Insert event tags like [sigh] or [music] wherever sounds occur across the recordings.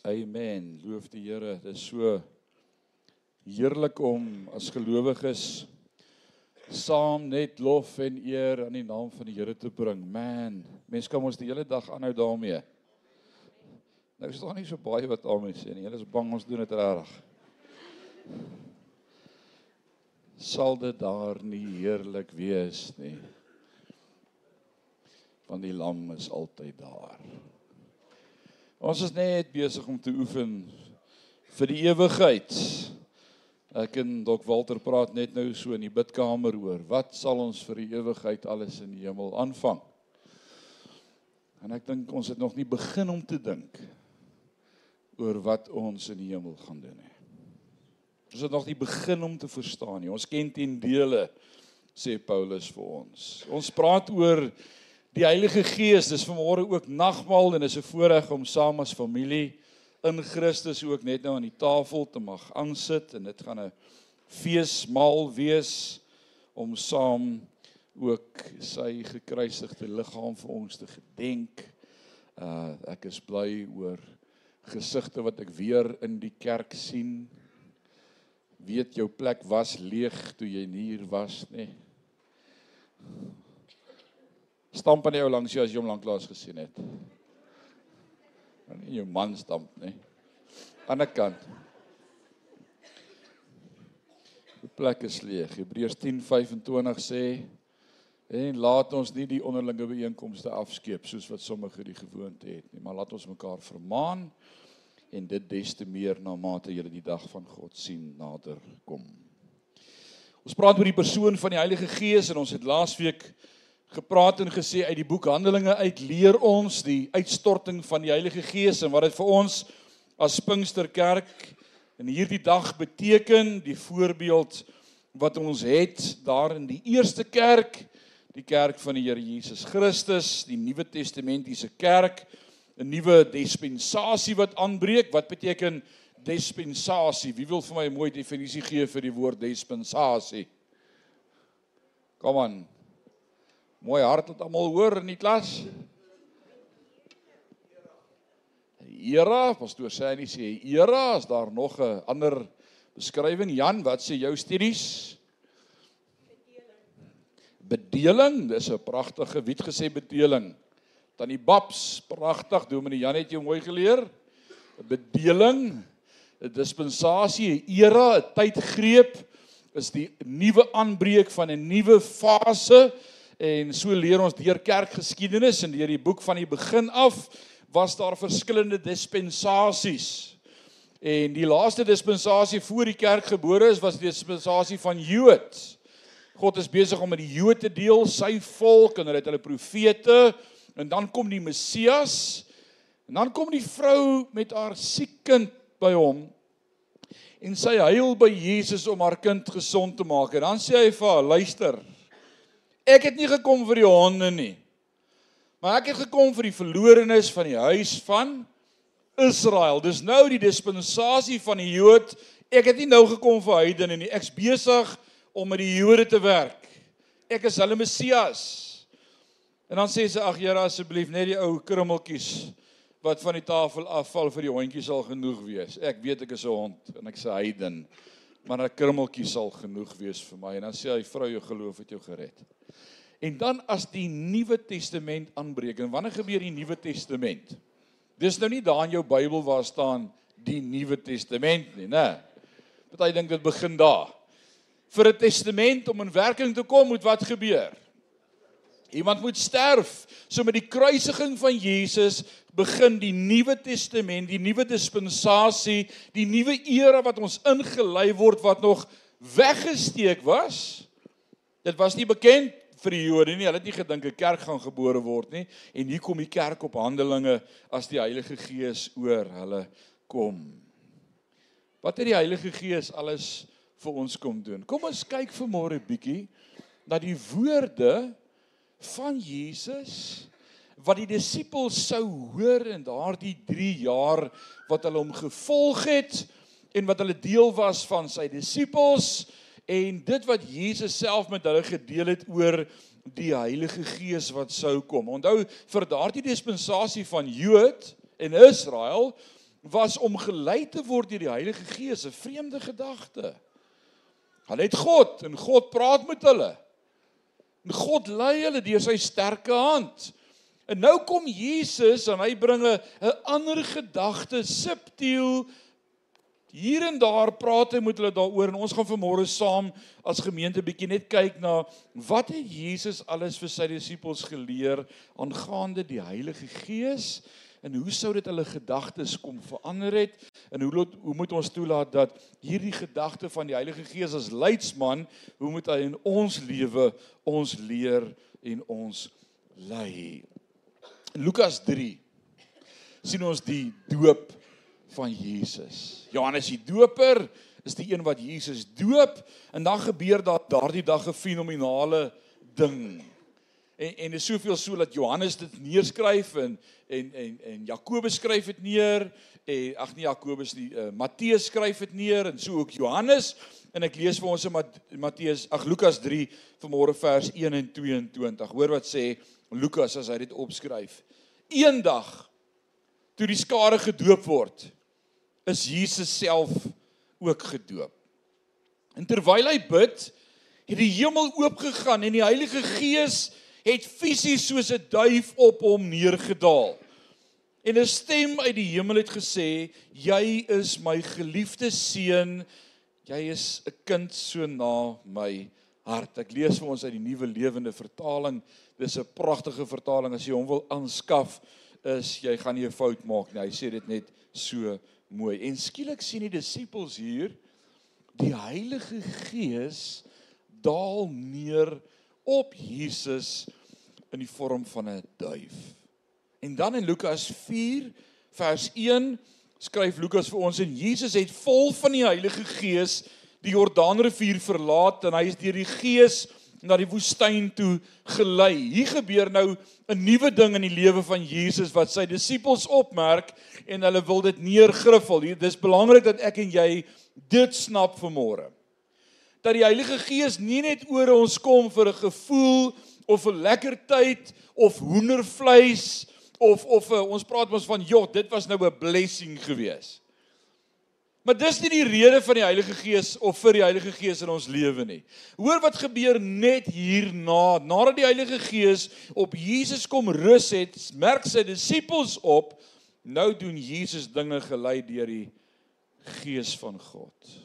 Amen. Loof die Here. Dit is so heerlik om as gelowiges saam net lof en eer aan die naam van die Here te bring. Man, mense kan ons die hele dag aanhou daarmee. Nou is daar nie so baie wat almal sê nie. Hulle is bang ons doen dit reg. Sal dit daar nie heerlik wees nie? Want die lam is altyd daar. Ons is net besig om te oefen vir die ewigheid. Ek en Dok Walter praat net nou so in die bidkamer oor wat sal ons vir die ewigheid alles in die hemel aanvang. En ek dink ons het nog nie begin om te dink oor wat ons in die hemel gaan doen nie. Ons het nog nie begin om te verstaan nie. Ons ken ten dele sê Paulus vir ons. Ons praat oor Die Heilige Gees, dis vanmôre ook nagmaal en is 'n voorreg om saam as familie in Christus ook net nou aan die tafel te mag aansit en dit gaan 'n feesmaal wees om saam ook sy gekruisigde liggaam vir ons te gedenk. Uh ek is bly oor gesigte wat ek weer in die kerk sien. Weet jou plek was leeg toe jy hier was, nê? Nee? Stamp aan die ou langs jou as jy hom lanklaas gesien het. Nie jou man stamp nie. Aan die kant. Die plek is leeg. Hebreërs 10:25 sê en laat ons nie die onderlinge byeenkomste afskeep soos wat sommige die gewoonte het nie, maar laat ons mekaar vermaan en dit des te meer na mate jy die dag van God sien nader kom. Ons praat oor die persoon van die Heilige Gees en ons het laasweek gepraat en gesê uit die boek Handelinge uit leer ons die uitstorting van die Heilige Gees en wat dit vir ons as Pinksterkerk in hierdie dag beteken, die voorbeeld wat ons het daar in die eerste kerk, die kerk van die Here Jesus Christus, die Nuwe Testamentiese kerk, 'n nuwe dispensasie wat aanbreek. Wat beteken dispensasie? Wie wil vir my 'n mooi definisie gee vir die woord dispensasie? Kom aan, Mooi hart wat almal hoor in die klas. Era, pastoor sê hy sê era, is daar nog 'n ander beskrywing? Jan, wat sê jou studies? Bedeling, dis 'n pragtige wie het gesê bedeling? Tannie Babs, pragtig, Dominee Jan het jou mooi geleer. Bedeling, 'n dispensasie, 'n era, 'n tydgreep is die nuwe aanbreek van 'n nuwe fase En so leer ons deur kerkgeskiedenis en deur die boek van die begin af was daar verskillende dispensasies. En die laaste dispensasie voor die kerk gebore is was die dispensasie van Jood. God is besig om met die Jode te deel, sy volk en hulle het hulle profete en dan kom die Messias en dan kom die vrou met haar siek kind by hom en sy huil by Jesus om haar kind gesond te maak en dan sê hy vir haar luister Ek het nie gekom vir die honde nie. Maar ek het gekom vir die verlorenes van die huis van Israel. Dis nou die dispensasie van die Jood. Ek het nie nou gekom vir heidene nie. Ek's besig om met die Jode te werk. Ek is hulle Messias. En dan sê sy: "Ag Here, asseblief net die ou krummeltjies wat van die tafel afval vir die hondjies sal genoeg wees. Ek weet ek is 'n hond en ek's 'n heiden." Maar 'n krummeltjie sal genoeg wees vir my en dan sê hy vrou jou geloof het jou gered. En dan as die Nuwe Testament aanbreek en wanneer gebeur die Nuwe Testament? Dis nou nie daar in jou Bybel waar staan die Nuwe Testament nie, né? Party dink dit begin daar. Vir 'n testament om in werking te kom moet wat gebeur? Iemand moet sterf. So met die kruisiging van Jesus begin die Nuwe Testament, die nuwe dispensasie, die nuwe era wat ons ingelei word wat nog weggesteek was. Dit was nie bekend vir die Jode nie. Hulle het nie gedink 'n kerk gaan gebore word nie. En hier kom die kerk op Handelinge as die Heilige Gees oor hulle kom. Wat het die Heilige Gees alles vir ons kom doen? Kom ons kyk vanmôre bietjie na die woorde van Jesus wat die disippels sou hoor in daardie 3 jaar wat hulle hom gevolg het en wat hulle deel was van sy disippels en dit wat Jesus self met hulle gedeel het oor die Heilige Gees wat sou kom. Onthou vir daardie dispensasie van Jood en Israel was om gelei te word deur die Heilige Gees, 'n vreemde gedagte. Hulle het God en God praat met hulle. En God lei hulle deur sy sterke hand. En nou kom Jesus en hy bring 'n ander gedagte subtiel hier en daar praat hy met hulle daaroor en ons gaan vanmôre saam as gemeente bietjie net kyk na wat het Jesus alles vir sy disippels geleer aangaande die Heilige Gees en hoe sou dit hulle gedagtes kom verander het? En hoe lot, hoe moet ons toelaat dat hierdie gedagte van die Heilige Gees as leidsman hoe moet hy in ons lewe ons leer en ons lei? Lukas 3 sien ons die doop van Jesus. Johannes die doper is die een wat Jesus doop en dan gebeur daar daardie dag 'n fenominale ding en en is soveel so dat Johannes dit neerskryf en en en en Jakobus skryf dit neer en ag nee Jakobus nie uh, Matteus skryf dit neer en so ook Johannes. En ek lees vir ons in Matteus ag Lukas 3 vanmôre vers 1 en 22 hoor wat sê Lukas as hy dit opskryf. Eendag toe die skare gedoop word is Jesus self ook gedoop. En terwyl hy bid het die hemel oopgegaan en die Heilige Gees het fisies soos 'n duif op hom neergedaal. En 'n stem uit die hemel het gesê: "Jy is my geliefde seun, jy is 'n kind so na my hart." Ek lees vir ons uit die Nuwe Lewende Vertaling. Dis 'n pragtige vertaling as jy hom wil aanskaf, is jy gaan nie 'n fout maak nie. Hy sê dit net so mooi. En skielik sien die disippels hier die Heilige Gees daal neer op Jesus in die vorm van 'n duif. En dan in Lukas 4 vers 1 skryf Lukas vir ons en Jesus het vol van die Heilige Gees die Jordaanrivier verlaat en hy is deur die Gees na die woestyn toe gelei. Hier gebeur nou 'n nuwe ding in die lewe van Jesus wat sy disippels opmerk en hulle wil dit neergriffel. Hier dis belangrik dat ek en jy dit snap vanmôre dat die Heilige Gees nie net oor ons kom vir 'n gevoel of 'n lekker tyd of hoendervleis of of uh, ons praat mos van jog, dit was nou 'n blessing gewees. Maar dis nie die rede van die Heilige Gees of vir die Heilige Gees in ons lewe nie. Hoor wat gebeur net hierna, nadat die Heilige Gees op Jesus kom rus het, merk sy disippels op, nou doen Jesus dinge gelei deur die Gees van God.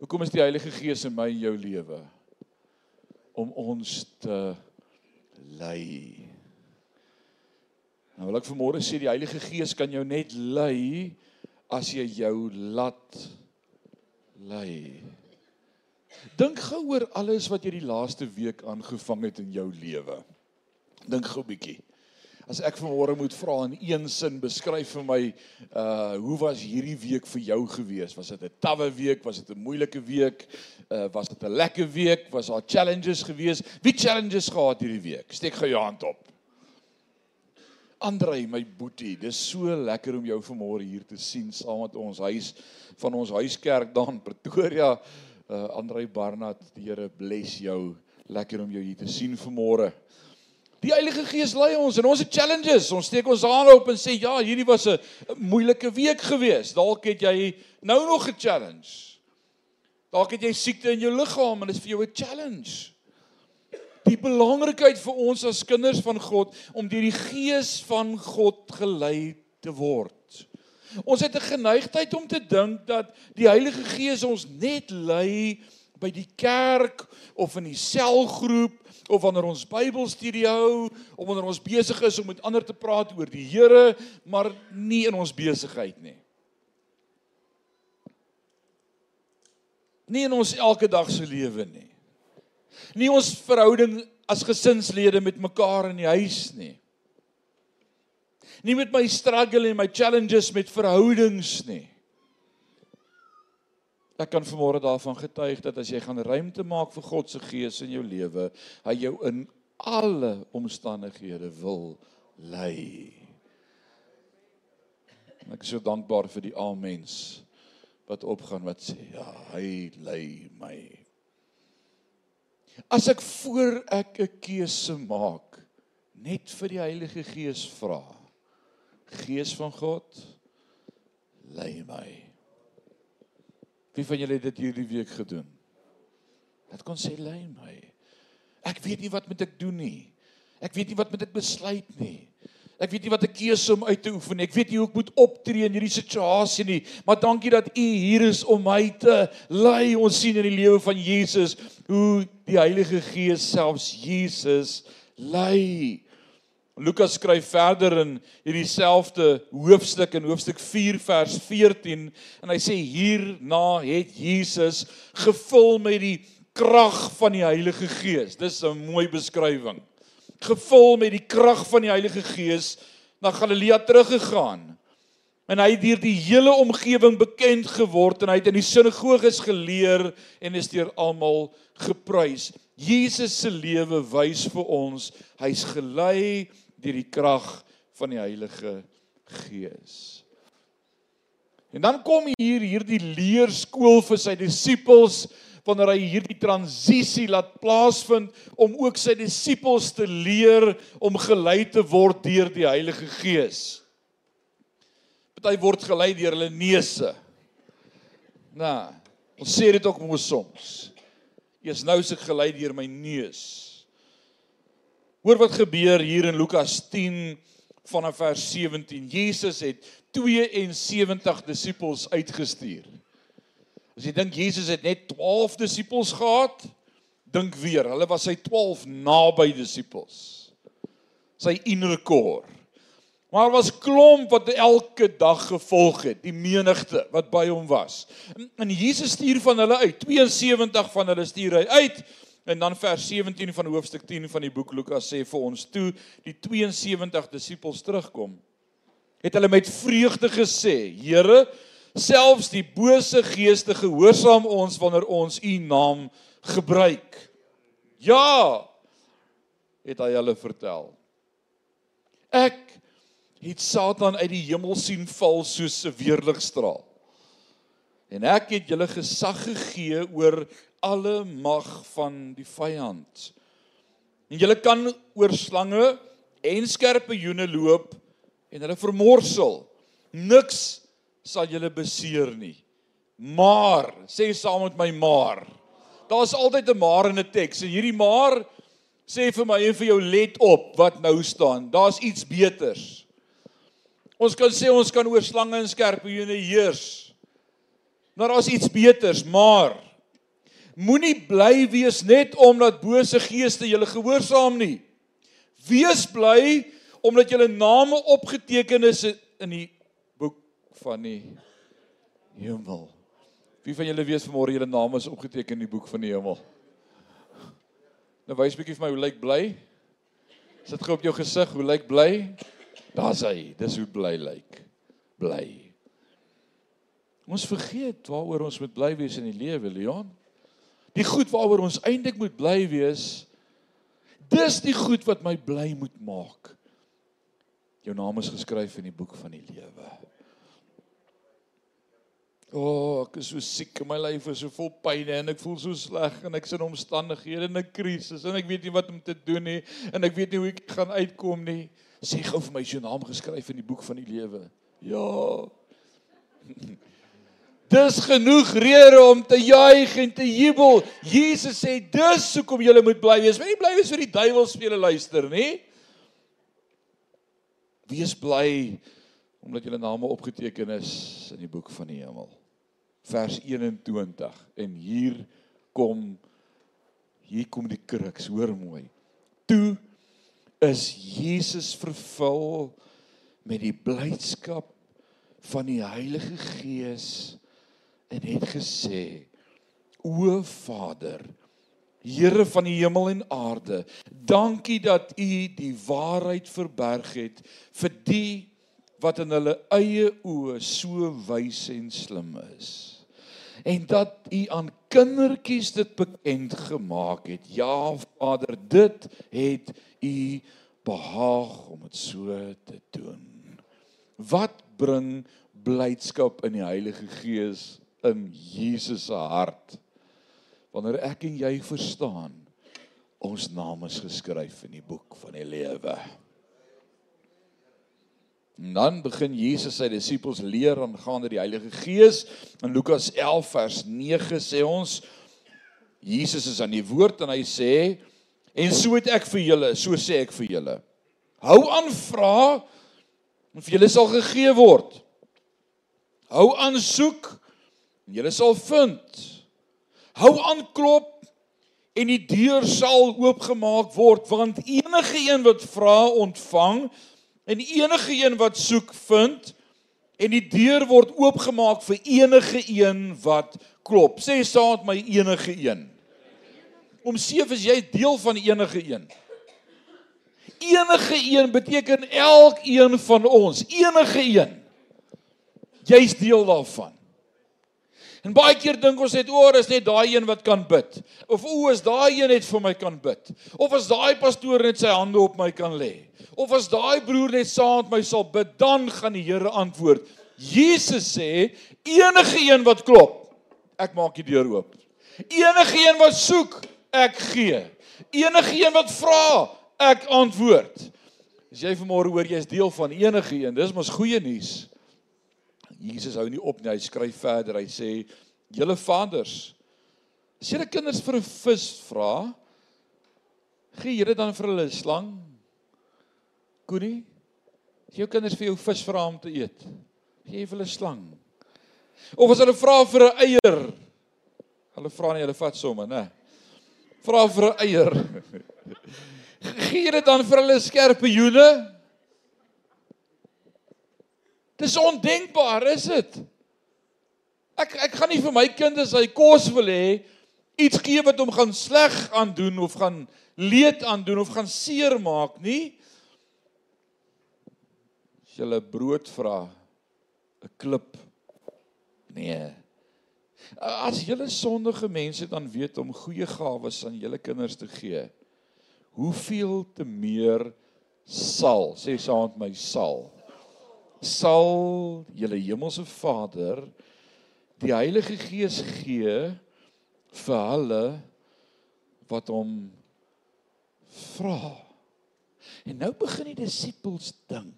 Hoekom is die Heilige Gees in my en jou lewe? Om ons te lei. Nou wil ek vanmôre sê die Heilige Gees kan jou net lei as jy jou laat lei. Dink gou oor alles wat jy die laaste week aangevang het in jou lewe. Dink gou 'n bietjie as ek vanmôre moet vra in een sin beskryf vir my uh hoe was hierdie week vir jou gewees? Was dit 'n tawwe week? Was dit 'n moeilike week? Uh was dit 'n lekker week? Was daar challenges gewees? Wie challenges gehad hierdie week? Steek gou jou hand op. Andrei, my boetie, dis so lekker om jou vanmôre hier te sien saam met ons huis van ons huiskerk daar in Pretoria. Uh Andrei Barnard, die Here bless jou. Lekker om jou hier te sien vanmôre. Die Heilige Gees lei ons in ons challenges. Ons steek ons hande op en sê ja, hierdie was 'n moeilike week geweest. Dalk het jy nou nog 'n challenge. Dalk het jy siekte in jou liggaam en dit is vir jou 'n challenge. Die belangrikheid vir ons as kinders van God om deur die Gees van God gelei te word. Ons het 'n geneigtheid om te dink dat die Heilige Gees ons net lei by die kerk of in die selgroep of wanneer ons Bybelstudie hou of wanneer ons besig is om met ander te praat oor die Here, maar nie in ons besigheid nie. Nie in ons elke dag se lewe nie. Nie ons verhouding as gesinslede met mekaar in die huis nie. Nie met my struggle en my challenges met verhoudings nie. Ek kan vanmôre daarvan getuig dat as jy gaan ruimte maak vir God se gees in jou lewe, hy jou in alle omstandighede wil lei. Ek is so dankbaar vir die amens wat opgaan wat sê ja, hy lei my. As ek voor ek 'n keuse maak, net vir die Heilige Gees vra. Gees van God, lei my. Wie van julle het dit hierdie week gedoen? Dat kon sê lei my. Ek weet nie wat moet ek doen nie. Ek weet nie wat moet ek besluit nie. Ek weet nie wat ek keuse om uit te oefen nie. Ek weet nie hoe ek moet optree in hierdie situasie nie. Maar dankie dat U hier is om my te lei. Ons sien in die lewe van Jesus hoe die Heilige Gees selfs Jesus lei. Lukas skryf verder in hierdie selfde hoofstuk in hoofstuk 4 vers 14 en hy sê hierna het Jesus gevul met die krag van die Heilige Gees. Dis 'n mooi beskrywing. Gevul met die krag van die Heilige Gees na Galilea teruggegaan. En hy het deur die hele omgewing bekend geword en hy het in die sinagoges geleer en is deur almal geprys. Jesus se lewe wys vir ons hy's gelei deur die krag van die Heilige Gees. En dan kom hier hierdie leerskool vir sy disippels wanneer hy hierdie transisie laat plaasvind om ook sy disippels te leer om gelei te word deur die Heilige Gees. Party word gelei deur hulle neuse. Nou, ons sê dit ook mos soms. Eers nou se gelei deur my neus. Hoor wat gebeur hier in Lukas 10 vanaf vers 17. Jesus het 72 disippels uitgestuur. As jy dink Jesus het net 12 disippels gehad, dink weer, hulle was sy 12 naby disippels. Sy inner core. Maar was klomp wat elke dag gevolg het, die menigte wat by hom was. En Jesus stuur van hulle uit, 72 van hulle stuur hy uit. En dan vers 17 van hoofstuk 10 van die boek Lukas sê vir ons toe die 72 disippels terugkom. Het hulle met vreugde gesê: "Here, selfs die bose geeste gehoorsaam ons wanneer ons u naam gebruik." Ja, het hy hulle vertel. Ek het Satan uit die hemel sien val soos 'n weerligstraal. En ek het julle gesag gegee oor alle mag van die vyand. En julle kan oor slange en skerpioene loop en hulle vermorsel. Niks sal julle beseer nie. Maar, sê saam met my maar. Daar's altyd 'n maar in 'n teks en hierdie maar sê vir my en vir jou let op wat nou staan. Daar's iets beters. Ons kan sê ons kan oor slange en skerpioene heers. Maar daar's iets beters, maar Moenie bly wees net omdat bose geeste julle gehoorsaam nie. Wees bly omdat julle name opgeteken is in die boek van die hemel. Wie van julle weet vanmôre julle name is opgeteken in die boek van die hemel? Nou wys bietjie vir my hoe lyk bly? Sit gou op jou gesig, hoe lyk bly? Daar's hy. Dis hoe bly lyk. Bly. Ons vergeet waaroor ons moet bly wees in die lewe, Leon. Die goed waaroor ons eintlik moet bly wees, dis die goed wat my bly moet maak. Jou naam is geskryf in die boek van die lewe. O, oh, ek is so siek, my lyf is so vol pyn en ek voel so sleg en ek sien omstandighede in 'n krisis en ek weet nie wat om te doen nie en ek weet nie hoe ek gaan uitkom nie. Sê gou vir my, is jou naam geskryf in die boek van die lewe? Ja. [laughs] Dis genoeg rede om te juig en te jubel. Jesus sê dis hoekom jy moet bly wees. Moenie bly wees vir die duiwel spele luister, nê? Wees bly omdat julle name opgeteken is in die boek van die hemel. Vers 21 en hier kom hier kom die kruks, hoor mooi. Toe is Jesus vervul met die blydskap van die Heilige Gees en het gesê: O Vader, Here van die hemel en aarde, dankie dat U die waarheid verberg het vir die wat in hulle eie oë so wys en slim is. En dat U aan kindertjies dit bekend gemaak het. Ja, Vader, dit het U behaag om dit so te doen. Wat bring blydskap in die Heilige Gees in Jesus se hart. Wanneer ek en jy verstaan ons name is geskryf in die boek van die lewe. En dan begin Jesus sy disippels leer aangaande die Heilige Gees. In Lukas 11 vers 9 sê ons Jesus is aan die woord en hy sê en so het ek vir julle, so sê ek vir julle. Hou aan vra en vir julle sal gegee word. Hou aan soek en julle sal vind. Hou aan klop en die deur sal oopgemaak word want enige een wat vra ontvang en enige een wat soek vind en die deur word oopgemaak vir enige een wat klop. Sê met my enige een. Om seef is jy deel van enige een. Enige een beteken elkeen van ons. Enige een. Jy's deel daarvan En baie keer dink ons net oor is net daai een wat kan bid. Of o, is daai een net vir my kan bid. Of as daai pastoor net sy hande op my kan lê. Of as daai broer net saam met my sal bid, dan gaan die Here antwoord. Jesus sê, enige een wat klop, ek maak die deur oop. Enige een wat soek, ek gee. Enige een wat vra, ek antwoord. As jy vanmôre hoor jy's deel van enige een, dis mos goeie nuus. Jesus hou nie op nie. Hy skryf verder. Hy sê: "Julle vaders, as julle kinders vir 'n vis vra, gee julle dan vir hulle 'n slang? Koenie? As jou kinders vir jou vis vra om te eet, gee jy vir hulle 'n slang? Of as hulle vra vir 'n eier, hulle vra nie, hulle vat sommer, né? Vra vir 'n eier. [laughs] gee dit dan vir hulle skerpe joene? Dis ondenkbaar, is dit? Ek ek gaan nie vir my kinders hy kos wil hê iets gee wat hom gaan sleg aan doen of gaan leed aan doen of gaan seer maak nie. As jy 'n brood vra, 'n klip. Nee. As julle sondige mense dan weet om goeie gawes aan julle kinders te gee, hoeveel te meer sal, sê saam met my sal sal julle hemelse Vader die Heilige Gees gee vir hulle wat hom vra. En nou begin die disippels dink.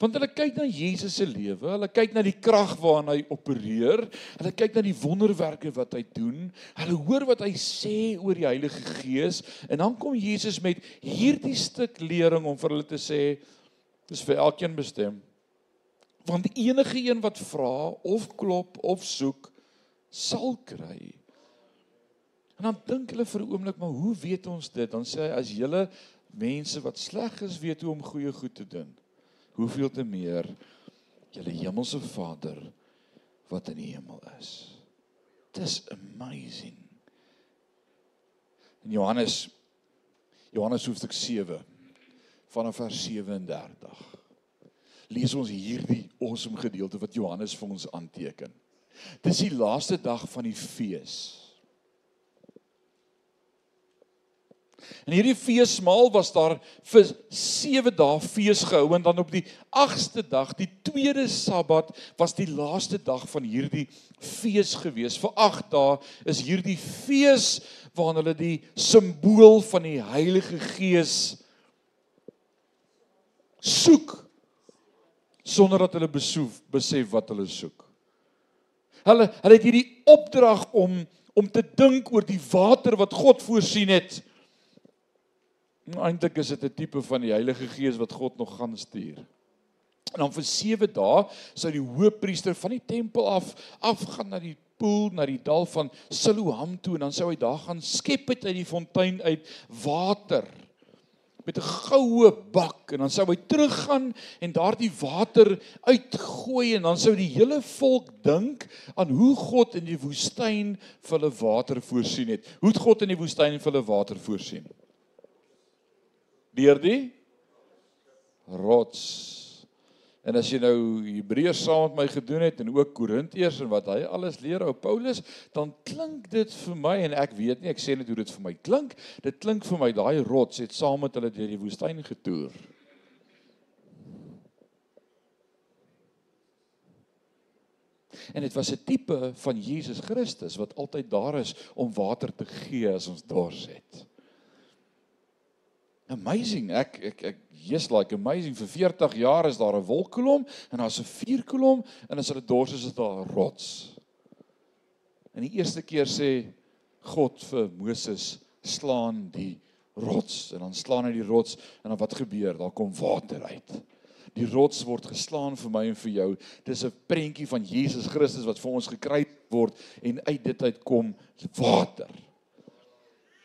Want hulle kyk na Jesus se lewe, hulle kyk na die krag waarna hy opereer, hulle kyk na die wonderwerke wat hy doen, hulle hoor wat hy sê oor die Heilige Gees en dan kom Jesus met hierdie stuk lering om vir hulle te sê, Dis vir elkeen bestem. Want enige een wat vra of klop of soek, sal kry. En dan dink hulle vir 'n oomblik, maar hoe weet ons dit? Dan sê hy as julle mense wat sleg is weet hoe om goeie goed te doen, hoeveel te meer julle hemelse Vader wat in die hemel is. Dis amazing. In Johannes Johannes hoofstuk 7 vanaf vers 37. Lees ons hierdie awesome gedeelte wat Johannes vir ons aanteken. Dis die laaste dag van die fees. En hierdie feesmaal was daar vir 7 dae fees gehou en dan op die 8ste dag, die tweede Sabbat, was die laaste dag van hierdie fees gewees. Vir 8 dae is hierdie fees waarin hulle die simbool van die Heilige Gees soek sonder dat hulle besoef besef wat hulle soek. Hulle hulle het hierdie opdrag om om te dink oor die water wat God voorsien het. Eintlik is dit 'n tipe van die Heilige Gees wat God nog gaan stuur. En dan vir 7 dae sou die hoofpriester van die tempel af afgaan na die poel na die dal van Siloam toe en dan sou hy daar gaan skep uit die fontein uit water met 'n goue bak en dan sou hy teruggaan en daardie water uitgooi en dan sou die hele volk dink aan hoe God in die woestyn vir hulle water voorsien het. Hoe het God in die woestyn vir hulle water voorsien? Deur die rots En as jy nou Hebreërs saam met my gedoen het en ook Korintiërs en wat hy alles leer ou Paulus, dan klink dit vir my en ek weet nie, ek sê net hoe dit vir my klink. Dit klink vir my daai rots het saam met hulle deur die woestyn getoer. En dit was 'n tipe van Jesus Christus wat altyd daar is om water te gee as ons dors het. Amazing. Ek ek ek just like amazing vir 40 jaar is daar 'n wolkkolom en daar's 'n vuurkolom en as hulle dors is dit daar 'n rots. En die eerste keer sê God vir Moses slaan die rots en dan slaan hy die rots en dan wat gebeur? Daar kom water uit. Die rots word geslaan vir my en vir jou. Dis 'n prentjie van Jesus Christus wat vir ons gekry word en uit dit uitkom water.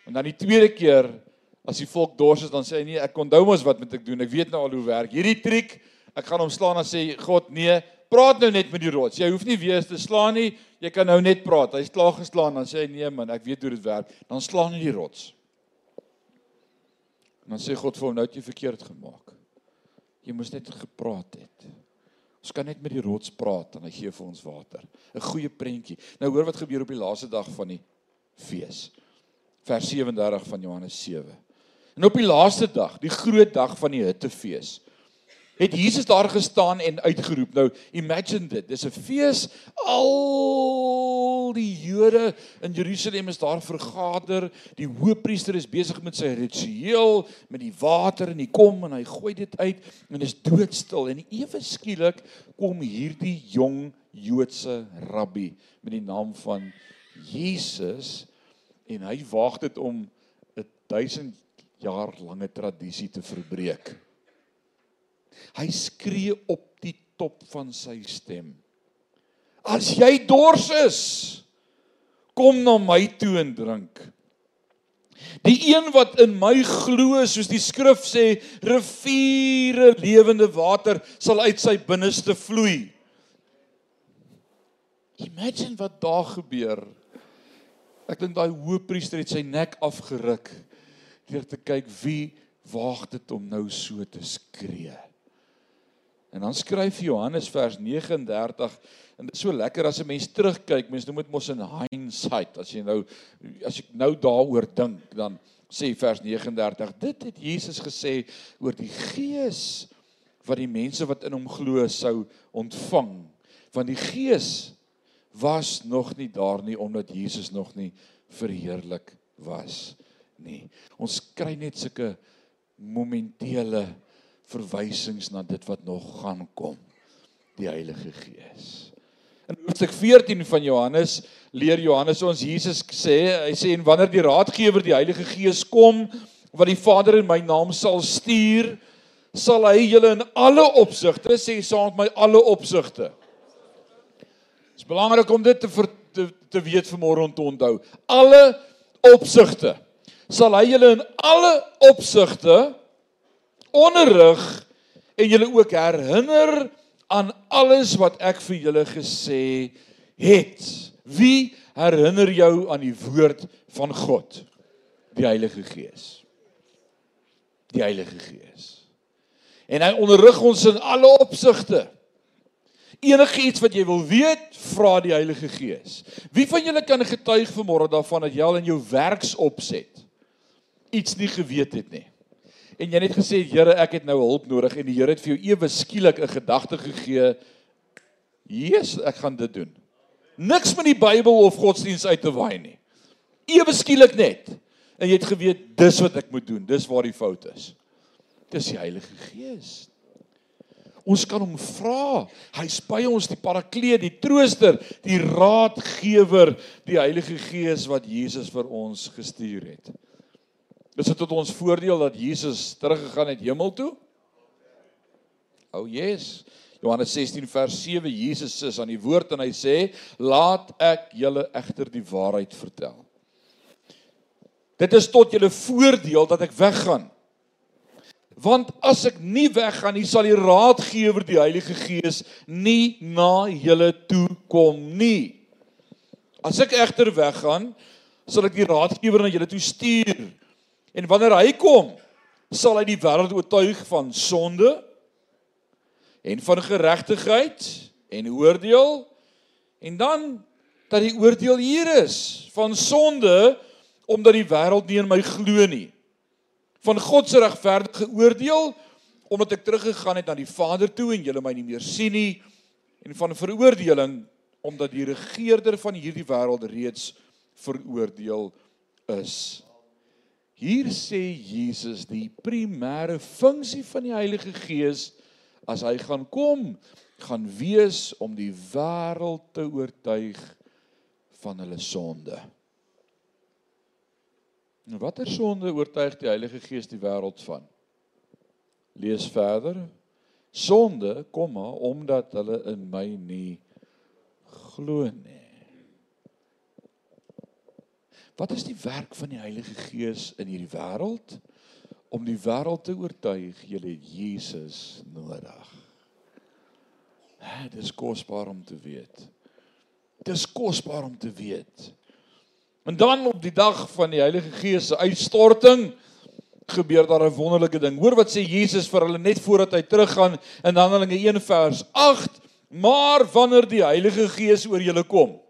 En dan die tweede keer as die volk dors is dan sê hy nee, ek onthou mos wat moet ek doen? Ek weet nou al hoe werk. Hierdie triek, ek gaan hom slaan en sê God nee, praat nou net met die rots. Jy hoef nie weer te slaan nie. Jy kan nou net praat. Hy's klaar geslaan dan sê hy nee man, ek weet hoe dit werk. Dan slaan hy die rots. En dan sê God vir hom nou het jy verkeerd gemaak. Jy moes net gepraat het. Ons kan net met die rots praat en hy gee vir ons water. 'n Goeie prentjie. Nou hoor wat gebeur op die laaste dag van die fees. Vers 37 van Johannes 7. En op die laaste dag, die groot dag van die hittefees, het Jesus daar gestaan en uitgeroep. Nou, imagine dit. Dis 'n fees. Al die Jode in Jerusalem is daar vergader. Die hoofpriester is besig met sy ritueel met die water en die kom en hy gooi dit uit en is doodstil en ewe skielik kom hierdie jong Joodse rabbi met die naam van Jesus en hy waag dit om 'n 1000 jaar lange tradisie te verbreek. Hy skree op die top van sy stem. As jy dors is, kom na my toe en drink. Die een wat in my glo, soos die skrif sê, riviere lewende water sal uit sy binneste vloei. Imagine wat daar gebeur. Ek dink daai hoëpriester het sy nek afgeruk deur te kyk wie waag dit om nou so te skree. En dan skryf Johannes vers 39 en dit is so lekker as 'n mens terugkyk, mens noem dit mos in hindsight. As jy nou as ek nou daaroor dink, dan sê vers 39, dit het Jesus gesê oor die Gees wat die mense wat in hom glo sou ontvang. Want die Gees was nog nie daar nie omdat Jesus nog nie verheerlik was nie. Ons kry net sulke momentele verwysings na dit wat nog gaan kom die Heilige Gees. In hoofstuk 14 van Johannes leer Johannes ons Jesus sê hy sê en wanneer die Raadgewer die Heilige Gees kom wat die Vader in my naam sal stuur sal hy julle in alle opsigte sê saam met my alle opsigte. Dit is belangrik om dit te ver, te, te weet vanmôre om te onthou. Alle opsigte sal hy julle in alle opsigte onderrig en julle ook herinner aan alles wat ek vir julle gesê het. Wie herinner jou aan die woord van God? Die Heilige Gees. Die Heilige Gees. En hy onderrig ons in alle opsigte. Enige iets wat jy wil weet, vra die Heilige Gees. Wie van julle kan getuig vanmôre daarvan dat jy al in jou werksopset iets nie geweet het nie? en jy net gesê Here, ek het nou hulp nodig en die Here het vir jou ewe skielik 'n gedagte gegee. Jesus, ek gaan dit doen. Niks met die Bybel of godsdiens uit te waai nie. Ewe skielik net. En jy het geweet dis wat ek moet doen. Dis waar die fout is. Dis die Heilige Gees. Ons kan hom vra. Hy spy ons die parakleet, die trooster, die raadgewer, die Heilige Gees wat Jesus vir ons gestuur het. Is dit tot ons voordeel dat Jesus teruggegaan het hemel toe? O oh yes. Johannes 16 vers 7 Jesus is aan die woord en hy sê laat ek julle egter die waarheid vertel. Dit is tot julle voordeel dat ek weggaan. Want as ek nie weggaan nie sal die raadgewer die Heilige Gees nie na julle toe kom nie. As ek egter weggaan sal ek die raadgewer na julle toe stuur En wanneer hy kom, sal hy die wêreld oortuig van sonde en van geregtigheid en oordeel en dan dat die oordeel hier is van sonde omdat die wêreld nie in my glo nie. Van God se regverdige oordeel omdat ek teruggegaan het na die Vader toe en julle my nie meer sien nie en van veroordeling omdat die regerder van hierdie wêreld reeds veroordeel is. Hier sê Jesus die primêre funksie van die Heilige Gees as hy gaan kom, gaan wees om die wêreld te oortuig van hulle sonde. Nou watter sonde oortuig die Heilige Gees die wêreld van? Lees verder. Sonde kom maar omdat hulle in my nie glo nie. Wat is die werk van die Heilige Gees in hierdie wêreld? Om die wêreld te oortuig jy het Jesus nodig. Dit is kosbaar om te weet. Dit is kosbaar om te weet. En dan op die dag van die Heilige Gees se uitstorting gebeur daar 'n wonderlike ding. Hoor wat sê Jesus vir hulle net voordat hy teruggaan in Handelinge 1 vers 8: "Maar wanneer die Heilige Gees oor julle kom,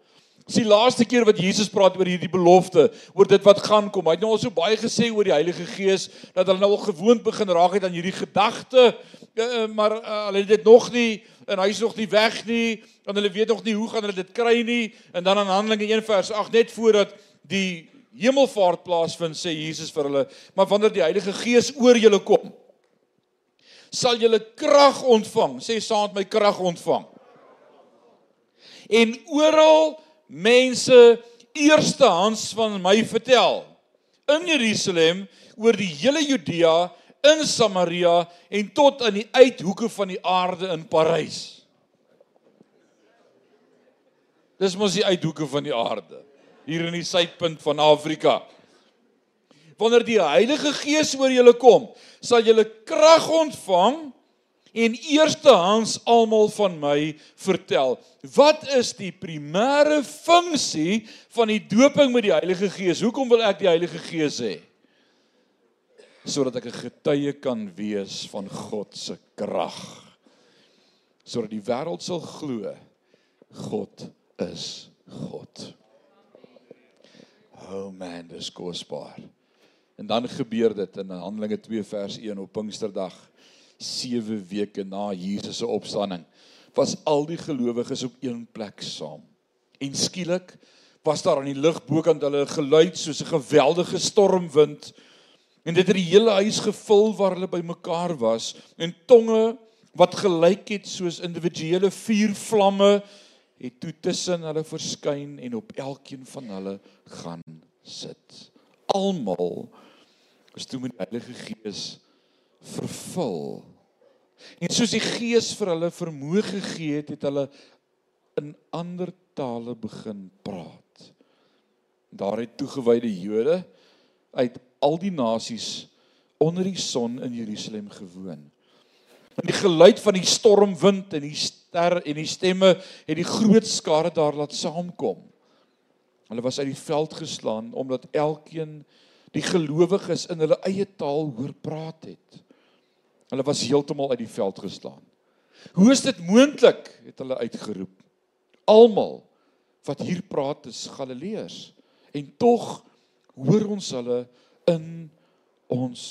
Dis die laaste keer wat Jesus praat oor hierdie belofte, oor dit wat gaan kom. Hy het nou al so baie gesê oor die Heilige Gees dat hulle nou al gewoond begin raak het aan hierdie gedagte, uh, maar uh, hulle het dit nog nie en hy's nog nie weg nie en hulle weet nog nie hoe gaan hulle dit kry nie. En dan in Handelinge 1 vers 8 net voordat die hemelvaart plaasvind, sê Jesus vir hulle, maar wanneer die Heilige Gees oor julle kom, sal julle krag ontvang. Sê saam met my krag ontvang. En oral mense eerstehands van my vertel in Jerusalem oor die hele Judea in Samaria en tot aan die uithoeke van die aarde in Parys. Dis mos die uithoeke van die aarde hier in die suidpunt van Afrika. Wanneer die Heilige Gees oor julle kom, sal julle krag ontvang en eerstehands almal van my vertel. Wat is die primêre funksie van die doping met die Heilige Gees? Hoekom wil ek die Heilige Gees hê? Sodat ek 'n getuie kan wees van God se krag. Sodat die wêreld sal glo God is God. Oh man, dis kosbaar. En dan gebeur dit in Handelinge 2 vers 1 op Pinksterdag 7 weke na Jesus se opstanding was al die gelowiges op een plek saam. En skielik was daar aan die lug bokant hulle geluid soos 'n geweldige stormwind en dit het die hele huis gevul waar hulle bymekaar was en tonge wat gelyk het soos individuele vuurvlamme het toe tussen hulle verskyn en op elkeen van hulle gaan sit. Almal is toe met die Heilige Gees vervul En soos die Gees vir hulle vermoë gegee het, het hulle in ander tale begin praat. Daar het toegewyde Jode uit al die nasies onder die son in Jerusalem gewoon. En die geluid van die stormwind en die ster en die stemme het die groot skare daar laat saamkom. Hulle was uit die veld geslaan omdat elkeen die gelowiges in hulle eie taal hoor praat het. Hulle was heeltemal uit die veld geslaan. Hoe is dit moontlik? het hulle uitgeroep. Almal wat hier praat is Galileërs en tog hoor ons hulle in ons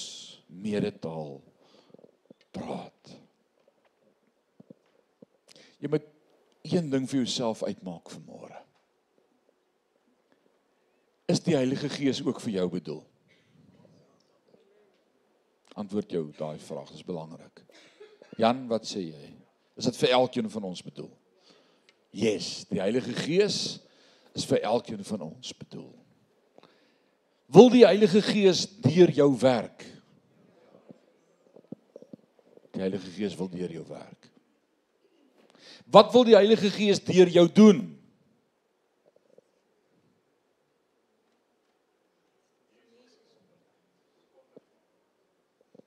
medetaal praat. Jy moet een ding vir jouself uitmaak vanmôre. Is die Heilige Gees ook vir jou bedoel? Antwoord jou daai vraag, dis belangrik. Jan, wat sê jy? Is dit vir elkeen van ons bedoel? Yes, die Heilige Gees is vir elkeen van ons bedoel. Wil die Heilige Gees deur jou werk? Die Heilige Gees wil deur jou werk. Wat wil die Heilige Gees deur jou doen?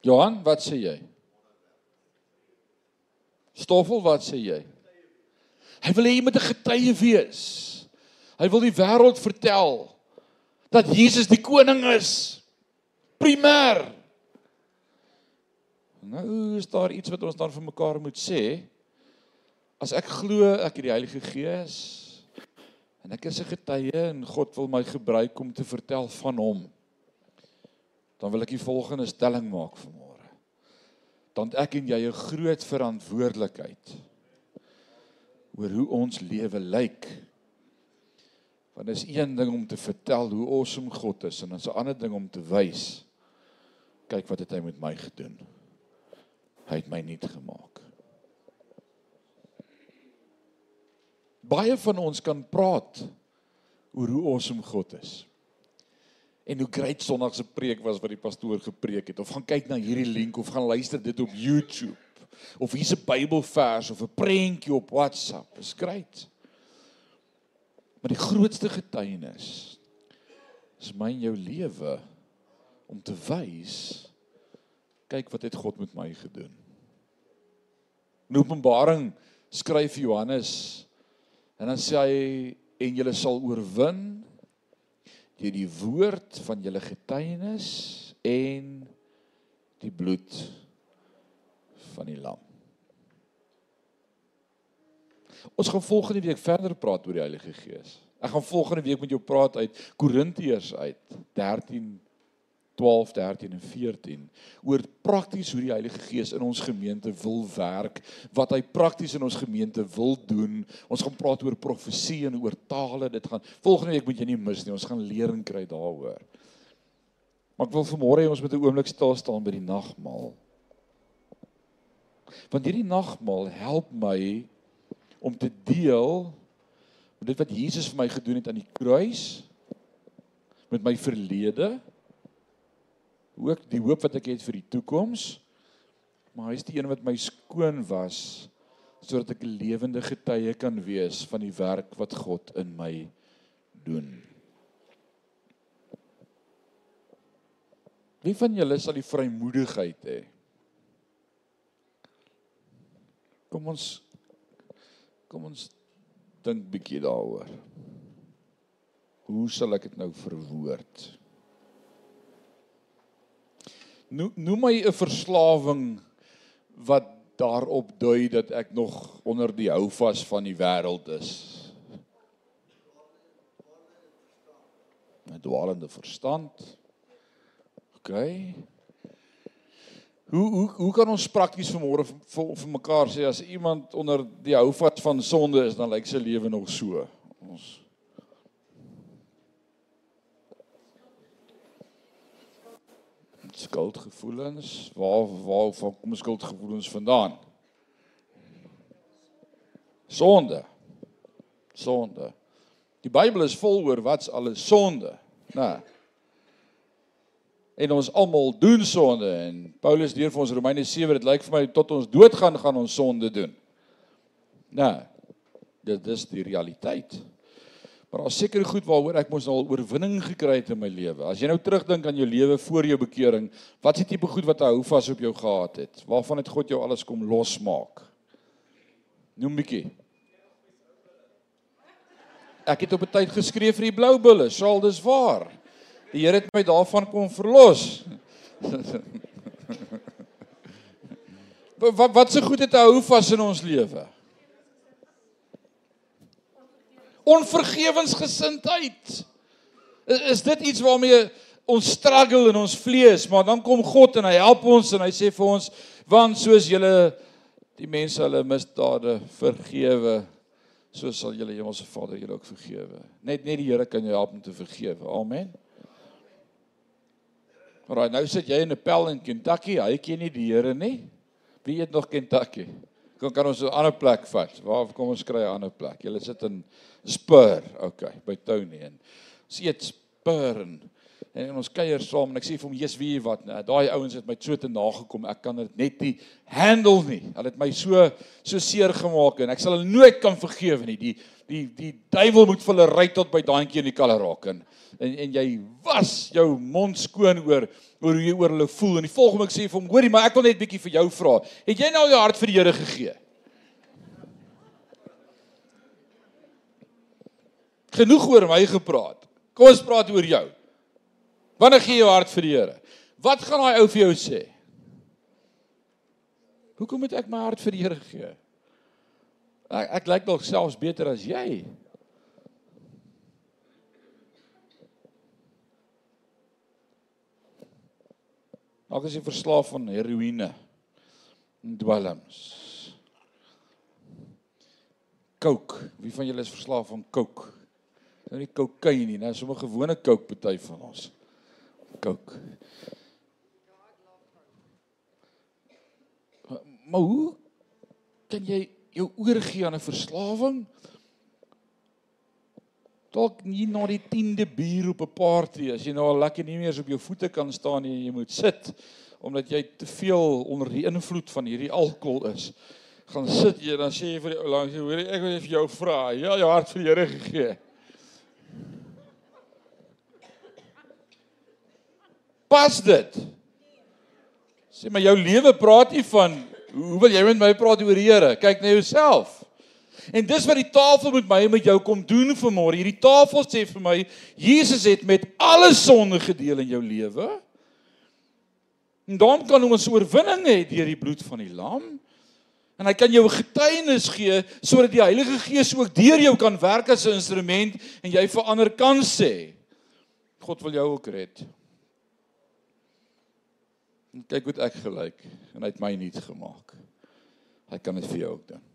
Johan, wat sê jy? Stoffel, wat sê jy? Hy wil hê jy moet 'n getuie wees. Hy wil die wêreld vertel dat Jesus die koning is. Primêr. Nou is daar iets wat ons dan vir mekaar moet sê. As ek glo ek het die Heilige Gees en ek is 'n getuie en God wil my gebruik om te vertel van hom dan wil ek die volgende stelling maak vanmôre. Dan ek en jy 'n groot verantwoordelikheid oor hoe ons lewe lyk. Want is een ding om te vertel hoe awesome God is en dan is 'n ander ding om te wys kyk wat het hy met my gedoen. Hy het my nuut gemaak. Baie van ons kan praat oor hoe awesome God is. En hoe great Sondag se preek was wat die pastoor gepreek het of gaan kyk na hierdie link of gaan luister dit op YouTube of hier's 'n Bybelvers of 'n prentjie op WhatsApp. Dis great. Maar die grootste getuienis is my en jou lewe om te wys kyk wat het God met my gedoen. In Openbaring skryf Johannes en dan sê hy en julle sal oorwin deur die woord van julle getuienis en die bloed van die lam. Ons gaan volgende week verder praat oor die Heilige Gees. Ek gaan volgende week met jou praat uit Korintiërs uit 13 12 13 en 14 oor prakties hoe die Heilige Gees in ons gemeente wil werk, wat hy prakties in ons gemeente wil doen. Ons gaan praat oor profesie en oor tale. Dit gaan volgende week moet jy nie mis nie. Ons gaan lering kry daaroor. Maar ek wil vanmôre hê ons moet 'n oomblik stil staan by die nagmaal. Want hierdie nagmaal help my om te deel met dit wat Jesus vir my gedoen het aan die kruis met my verlede ook die hoop wat ek het vir die toekoms maar hy is die een wat my skoon was sodat ek 'n lewende getuie kan wees van die werk wat God in my doen Wie van julle sal die vrymoedigheid hê Kom ons Kom ons dink bietjie daaroor. Hoe sal ek dit nou verwoord? Noem my 'n verslawing wat daarop dui dat ek nog onder die houvas van die wêreld is. 'n Dwaalende verstand. OK. Hoe hoe hoe kan ons prakties vanmôre vir vir mekaar sê as iemand onder die houvas van sonde is dan lyk sy lewe nog so. Ons skuldgevoelens, waar waar van kom skuldgevoelens vandaan? Sonde. Sonde. Die Bybel is vol oor wat's alles sonde, né? Nee en ons almal doen sonde en Paulus deur vir ons Romeine 7 dit lyk vir my tot ons dood gaan gaan ons sonde doen. Nou, dit is die realiteit. Maar daar seker goed waaroor ek mos al oorwinning gekry het in my lewe. As jy nou terugdink aan jou lewe voor jou bekering, wat is die tipe goed wat hou vas op jou gehad het? Waarvan het God jou alles kom losmaak? Noem bietjie. Ek het op 'n tyd geskryf vir die blou bulle, sal dis waar. Die Here het my daarvan kom verlos. [laughs] wat wat se goed het hou vas in ons lewe? Onvergewensgesindheid. Is dit iets waarmee ons struggle in ons vlees, maar dan kom God en hy help ons en hy sê vir ons want soos julle die mense hulle misdade vergewe, so sal julle Hemelse Vader julle ook vergewe. Net net die Here kan jou help om te vergewe. Amen. Maar nou sit jy in 'n pel in Kentucky, hy ken nie die Here nie. Wie eet nog Kentucky? Kom kan ons 'n ander plek vat. Waar kom ons kry 'n ander plek? Jy sit in Spur, okay, by Tony en ons eet Spur en en ons kuier saam en ek sê vir hom, "Jesus, wie wat, nou, daai ouens het my so te nagekom. Ek kan dit net nie handle nie. Hulle het my so so seer gemaak en ek sal hulle nooit kan vergewe nie. Die die die duiwel moet vir hulle ry tot by daai keer in die kaleraak en en en jy was jou mond skoon oor oor hoe jy oor hulle voel. En die volgende ek sê vir hom hoorie maar ek wil net bietjie vir jou vra. Het jy nou jou hart vir die Here gegee? Genoeg oor my gepraat. Kom ons praat oor jou. Wanneer gee jy jou hart vir die Here? Wat gaan daai ou vir jou sê? Hoekom moet ek my hart vir die Here gee ek ek lyk dalk selfs beter as jy Dalk is jy verslaaf aan heroïne en dwelms. Coke. Wie van julle is verslaaf aan coke? Nou nie kokain nie, nou sommer gewone coke party van ons. Coke. Maar hoe kan jy jou oorgee aan 'n verslawing? Dalk nie na die 10de bier op 'n party as jy nou al lekker nie meer eens op jou voete kan staan nie jy moet sit omdat jy te veel onder die invloed van hierdie alkohol is. Gaan sit jy dan sê jy vir die ou langs, hoor ek wil vir jou vra. Ja, jou hart vir die Here gegee. Pas dit. Sê maar jou lewe praat nie van hoe wil jy met my praat oor die Here? Kyk na jouself. En dis wat die tafel met my en met jou kom doen vanmôre. Hierdie tafel sê vir my Jesus het met alle sonde gedeel in jou lewe. En dan kan ons oorwinning hê deur die bloed van die lam. En hy kan jou 'n getuienis gee sodat die Heilige Gees ook deur jou kan werk as 'n instrument en jy vir ander kan sê God wil jou ook red. En kyk hoe ek gelyk en hy het my nuut gemaak. Hy kan dit vir jou ook doen.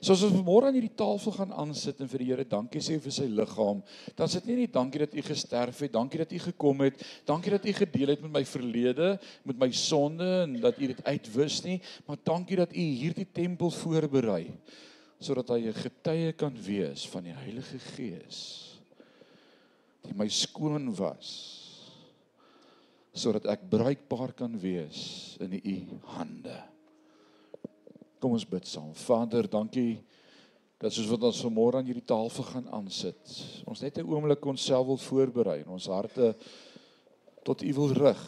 So as ons môre aan hierdie tafel gaan aansit en vir die Here dankie sê vir sy liggaam, dan sit nie net dankie dat u gesterf het, dankie dat u gekom het, dankie dat u gedeel het met my verlede, met my sonde en dat u dit uitwis nie, maar dankie dat u hierdie tempel voorberei sodat hy 'n getuie kan wees van die Heilige Gees die my skoon was sodat ek bruikbaar kan wees in u hande. Kom ons bid saam. Vader, dankie dat soos wat ons vanmôre aan hierdie tafel gaan aansit, ons net 'n oomblik onsself wil voorberei en ons harte tot U wil rig.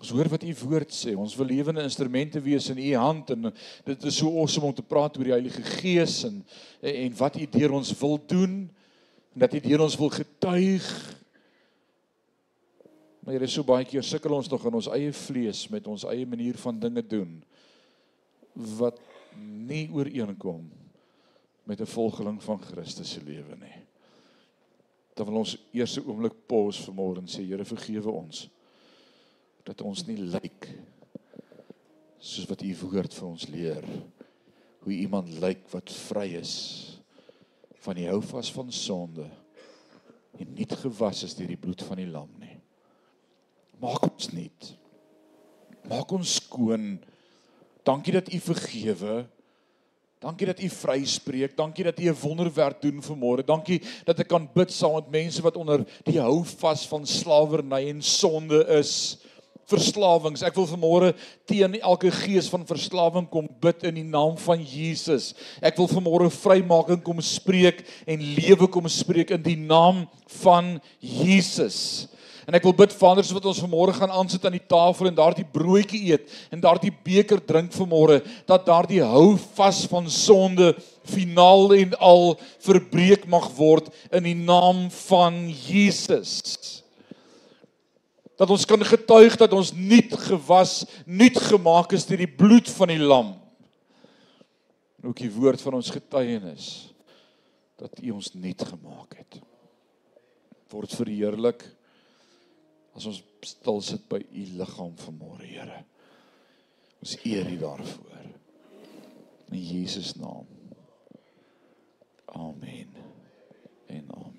Ons hoor wat U woord sê. Ons wil lewende instrumente wees in U hand en dit is so awesome om te praat oor die Heilige Gees en en wat U deur ons wil doen en dat U deur ons wil getuig. Maar hier is so baie keer sukkel ons nog in ons eie vlees met ons eie manier van dinge doen wat nie ooreenkom met 'n volgeling van Christus se lewe nie. Dan wil ons eers 'n oomblik pause vanmôre en sê Here vergewe ons dat ons nie lyk soos wat u woord vir ons leer hoe iemand lyk wat vry is van die houvas van sonde en nie gewas is deur die bloed van die lam nie. Maak ons nuut. Maak ons skoon Dankie dat U vergewe. Dankie dat U vryspreek. Dankie dat U 'n wonderwerk doen vanmôre. Dankie dat ek kan bid saam met mense wat onder die hou vas van slawerny en sonde is. Verslawings. Ek wil vanmôre teen elke gees van verslawing kom bid in die naam van Jesus. Ek wil vanmôre vrymaking kom spreek en lewe kom spreek in die naam van Jesus. En ek wil bid Vader soos wat ons vanmôre gaan aansit aan die tafel en daardie broodjie eet en daardie beker drink vanmôre dat daardie hou vas van sonde finaal en al verbreek mag word in die naam van Jesus. Dat ons kan getuig dat ons nuut gewas, nuut gemaak is deur die bloed van die lam. Ook die woord van ons getuienis dat U ons nuut gemaak het. Word verheerlik as ons stil sit by u liggaam vanmôre, Here. Ons eer u daarvoor. In Jesus naam. Amen. En amen.